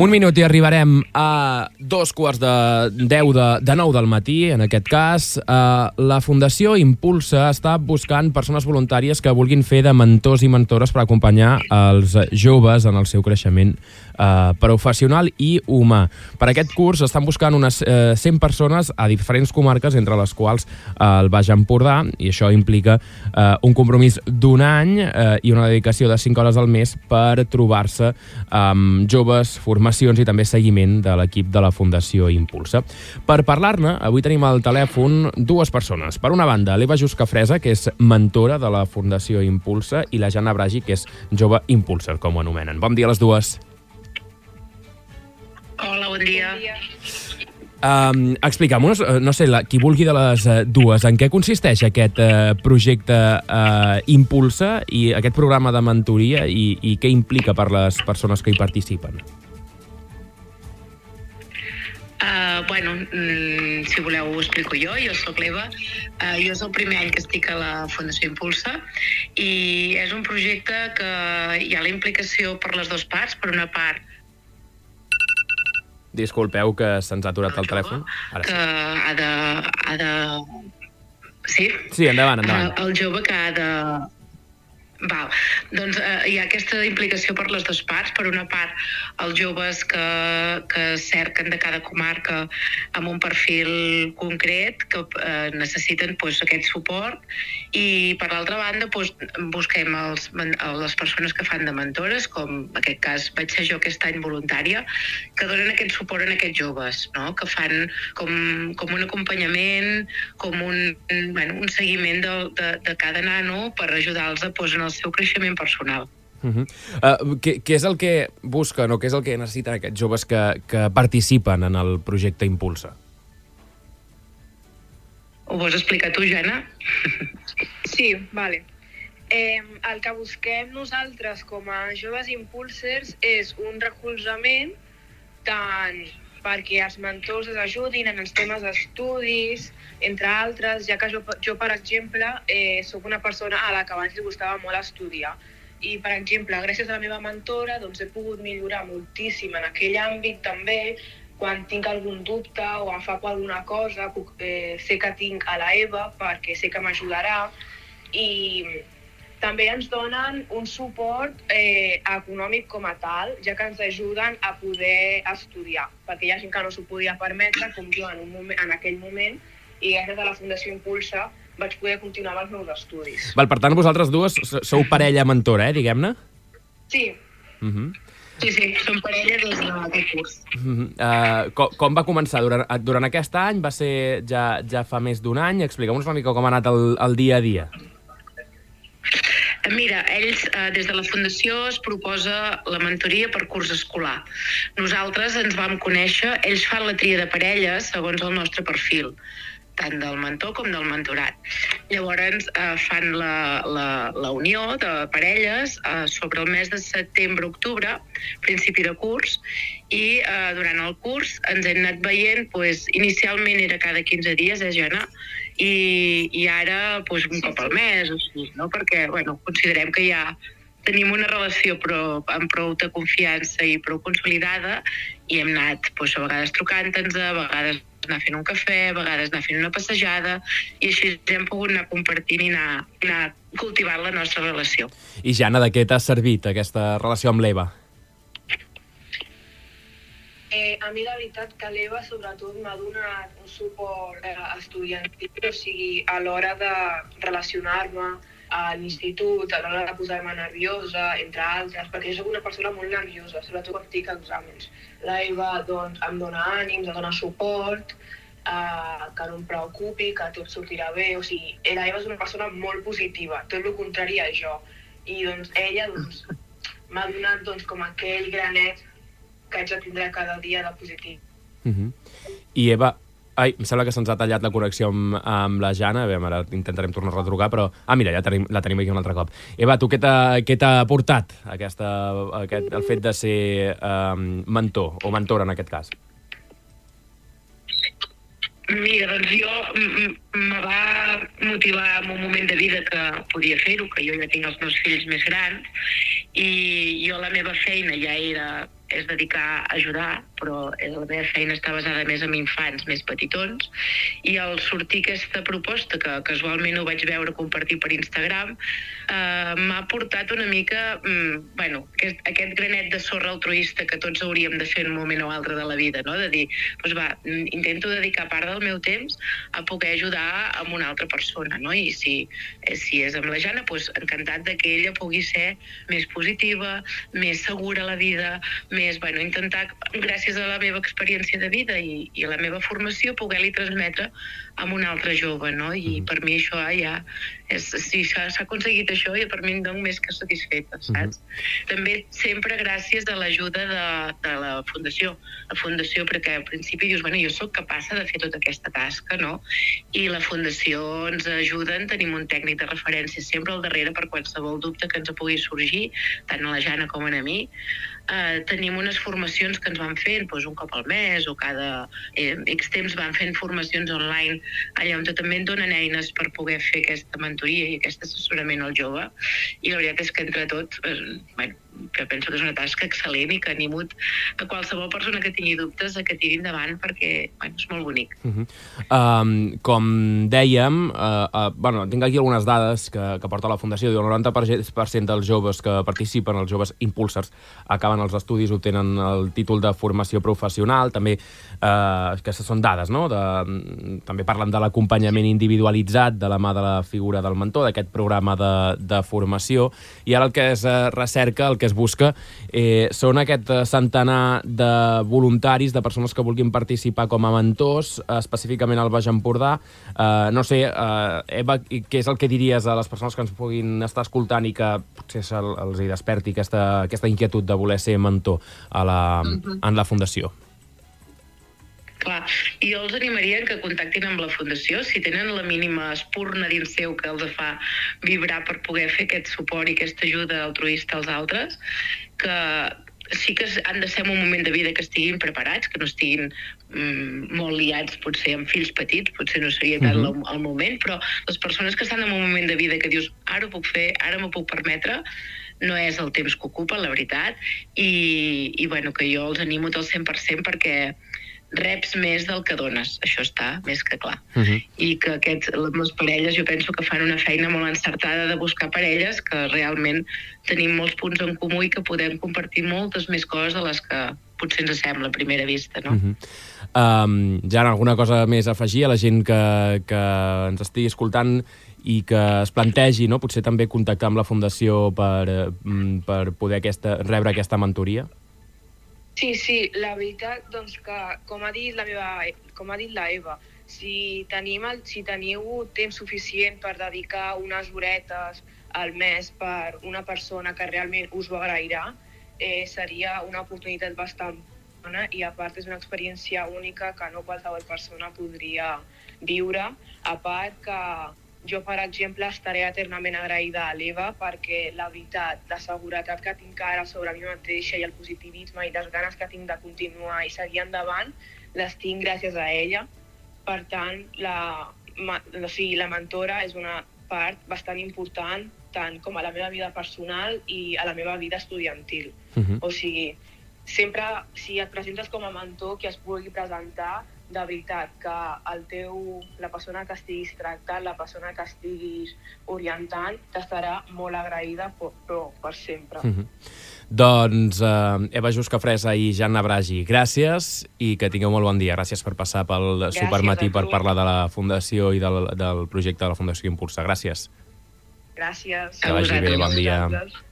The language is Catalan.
Un minut i arribarem a dos quarts de deu de, de nou del matí, en aquest cas. Uh, la Fundació Impulsa està buscant persones voluntàries que vulguin fer de mentors i mentores per acompanyar els joves en el seu creixement uh, professional i humà. Per aquest curs estan buscant unes uh, 100 persones a diferents comarques, entre les quals uh, el Baix Empordà, i això implica uh, un compromís d'un any uh, i una dedicació de 5 hores al mes per trobar-se amb joves, formacions i també seguiment de l'equip de la Fundació Impulsa. Per parlar-ne, avui tenim al telèfon dues persones. Per una banda, l'Eva Juscafresa, que és mentora de la Fundació Impulsa, i la Jana Bragi, que és jove impulsor, com ho anomenen. Bon dia a les dues. Bon dia. Um, Explica'm-nos, eh, no sé, la, qui vulgui de les uh, dues, en què consisteix aquest uh, projecte uh, Impulsa i aquest programa de mentoria i, i què implica per les persones que hi participen? Uh, bueno, mm, si voleu ho explico jo. Jo sóc l'Eva. Uh, jo és el primer any que estic a la Fundació Impulsa i és un projecte que hi ha la implicació per les dues parts. Per una part, Disculpeu que se'ns ha aturat el telèfon. Ara que sí. ha de... Ha de... Sí? Sí, endavant, endavant. Uh, el jove que ha de... Val. Doncs eh, hi ha aquesta implicació per les dues parts. Per una part, els joves que, que cerquen de cada comarca amb un perfil concret que eh, necessiten pues, aquest suport i per l'altra banda pues, busquem els, les persones que fan de mentores, com en aquest cas vaig ser jo aquest any voluntària, que donen aquest suport a aquests joves, no? que fan com, com un acompanyament, com un, bueno, un seguiment de, de, de cada nano per ajudar-los a, pues, en el seu creixement personal. Uh -huh. uh, què, què és el que busquen o què és el que necessiten aquests joves que, que participen en el projecte Impulsa? Ho vols explicar tu, Jana? Sí, vale. Eh, el que busquem nosaltres com a joves impulsers és un recolzament tant perquè els mentors es ajudin en els temes d'estudis, entre altres, ja que jo, jo per exemple, eh, sóc una persona a la que abans li gustava molt estudiar. I, per exemple, gràcies a la meva mentora, doncs he pogut millorar moltíssim en aquell àmbit també, quan tinc algun dubte o em fa alguna cosa, puc, eh, sé que tinc a la Eva perquè sé que m'ajudarà i també ens donen un suport eh, econòmic com a tal, ja que ens ajuden a poder estudiar, perquè hi ha gent que no s'ho podia permetre, com jo en, un moment, en aquell moment, i gràcies a la Fundació Impulsa vaig poder continuar amb els meus estudis. Val, per tant, vosaltres dues sou parella mentora, eh, diguem-ne? Sí, Uh -huh. Sí, sí, som parella des d'aquest curs. Uh -huh. uh, com, com va començar? Durant, durant aquest any? Va ser ja, ja fa més d'un any? Explica'm-nos una mica com ha anat el, el dia a dia. Mira, ells, eh, des de la Fundació, es proposa la mentoria per curs escolar. Nosaltres ens vam conèixer, ells fan la tria de parelles segons el nostre perfil tant del mentor com del mentorat. Llavors eh, fan la, la, la unió de parelles eh, sobre el mes de setembre-octubre, principi de curs, i eh, durant el curs ens hem anat veient, pues, inicialment era cada 15 dies, eh, Jana? I, i ara pues, un cop al mes, o sigui, no? perquè bueno, considerem que ja tenim una relació però, amb prou de confiança i prou consolidada i hem anat pues, a vegades trucant-nos, a vegades anar fent un cafè, a vegades anar fent una passejada i així hem pogut anar compartint i anar, anar cultivant la nostra relació. I Jana, de què t'ha servit aquesta relació amb l'Eva? Eh, a mi la veritat que l'Eva sobretot m'ha donat un suport eh, estudiantil, o sigui, a l'hora de relacionar-me a l'institut, a l'hora de posar-me nerviosa, entre altres, perquè jo soc una persona molt nerviosa, sobretot quan tinc exàmens. L'Eva doncs, em dona ànims, em dona suport, eh, que no em preocupi, que tot sortirà bé, o sigui, l'Eva és una persona molt positiva, tot el contrari a jo. I doncs ella doncs, m'ha donat doncs, com aquell granet que haig de tindre cada dia de positiu. Uh -huh. I Eva, ai, em sembla que se'ns ha tallat la connexió amb, amb la Jana, veure, ara intentarem tornar a retrucar, però... Ah, mira, ja tenim, la tenim aquí un altre cop. Eva, tu què t'ha aportat aquesta, aquest, el fet de ser um, mentor, o mentora en aquest cas? Mira, doncs jo me va motivar en un moment de vida que podia fer-ho, que jo ja tinc els meus fills més grans, i jo la meva feina ja era és dedicar a ajudar, però la meva feina està basada més en infants més petitons, i al sortir aquesta proposta, que casualment ho vaig veure compartir per Instagram, eh, m'ha portat una mica, mm, bueno, aquest, aquest granet de sorra altruista que tots hauríem de fer en un moment o altre de la vida, no? de dir, doncs va, intento dedicar part del meu temps a poder ajudar a una altra persona, no? i si, eh, si és amb la Jana, doncs encantat de que ella pugui ser més positiva, més segura a la vida, més, bueno, intentar, gràcies a la meva experiència de vida i, i a la meva formació, poder-li transmetre a un altre jove, no? I per mi això ja és, si s'ha aconseguit això, i per mi em dono més que satisfeta, saps? Uh -huh. També sempre gràcies a l'ajuda de, de la Fundació. La Fundació, perquè al principi dius, bueno, jo sóc capaç de fer tota aquesta tasca, no? I la Fundació ens ajuda, tenim un tècnic de referència sempre al darrere per qualsevol dubte que ens pugui sorgir, tant a la Jana com a mi, eh, tenim unes formacions que ens van fent doncs, un cop al mes o cada eh, X temps van fent formacions online allà on també en donen eines per poder fer aquesta mentoria i aquest assessorament al jove i la veritat és que entre tots eh, bueno, que penso que és una tasca excel·lent i que animo a qualsevol persona que tingui dubtes a que tiri endavant perquè bueno, és molt bonic. Uh -huh. um, com dèiem, uh, uh, bueno, tinc aquí algunes dades que, que porta la Fundació. El 90% dels joves que participen, els joves impulsers, acaben els estudis, obtenen el títol de formació professional. També, uh, aquestes són dades, no? De, també parlen de l'acompanyament individualitzat de la mà de la figura del mentor, d'aquest programa de, de formació. I ara el que es uh, recerca, el que es busca eh, són aquest eh, centenar de voluntaris, de persones que vulguin participar com a mentors, específicament al Baix Empordà. Eh, no sé, eh, Eva, què és el que diries a les persones que ens puguin estar escoltant i que potser els hi desperti aquesta, aquesta inquietud de voler ser mentor a la, -huh. en la Fundació? Clar, i jo els animaria que contactin amb la Fundació si tenen la mínima espurna dins seu que els fa vibrar per poder fer aquest suport i aquesta ajuda altruista als altres, que sí que han de ser en un moment de vida que estiguin preparats, que no estiguin mm, molt liats potser amb fills petits, potser no seria tant uh -huh. el, el moment, però les persones que estan en un moment de vida que dius ara ho puc fer, ara m'ho puc permetre, no és el temps que ocupa, la veritat, i, i bueno, que jo els animo del 100% perquè reps més del que dones, això està més que clar. Uh -huh. I que aquests, les parelles jo penso que fan una feina molt encertada de buscar parelles que realment tenim molts punts en comú i que podem compartir moltes més coses de les que potser ens sembla a primera vista, no? Uh -huh. um, ja alguna cosa més a afegir a la gent que, que ens estigui escoltant i que es plantegi, no? potser també contactar amb la Fundació per, eh, per poder aquesta, rebre aquesta mentoria? Sí, sí, la veritat, doncs que, com ha dit la meva, com ha dit la Eva, si, tenim el, si teniu temps suficient per dedicar unes horetes al mes per una persona que realment us ho agrairà, eh, seria una oportunitat bastant bona i a part és una experiència única que no qualsevol persona podria viure, a part que jo, per exemple, estaré eternament agraïda a l'Eva perquè la veritat, la seguretat que tinc ara sobre mi mateixa i el positivisme i les ganes que tinc de continuar i seguir endavant, les tinc gràcies a ella. Per tant, la, o sigui, la mentora és una part bastant important tant com a la meva vida personal i a la meva vida estudiantil. Uh -huh. O sigui, sempre, si et presentes com a mentor, que es pugui presentar, de veritat que el teu, la persona que estiguis tractant, la persona que estiguis orientant, t'estarà molt agraïda, però per sempre. Mm -hmm. Doncs uh, Eva Juscafresa i Janna Bragi, gràcies i que tingueu molt bon dia. Gràcies per passar pel gràcies Supermatí per parlar de la Fundació i del, del projecte de la Fundació Impulsa. Gràcies. Gràcies. Que vagi bé, bon dia. Gràcies.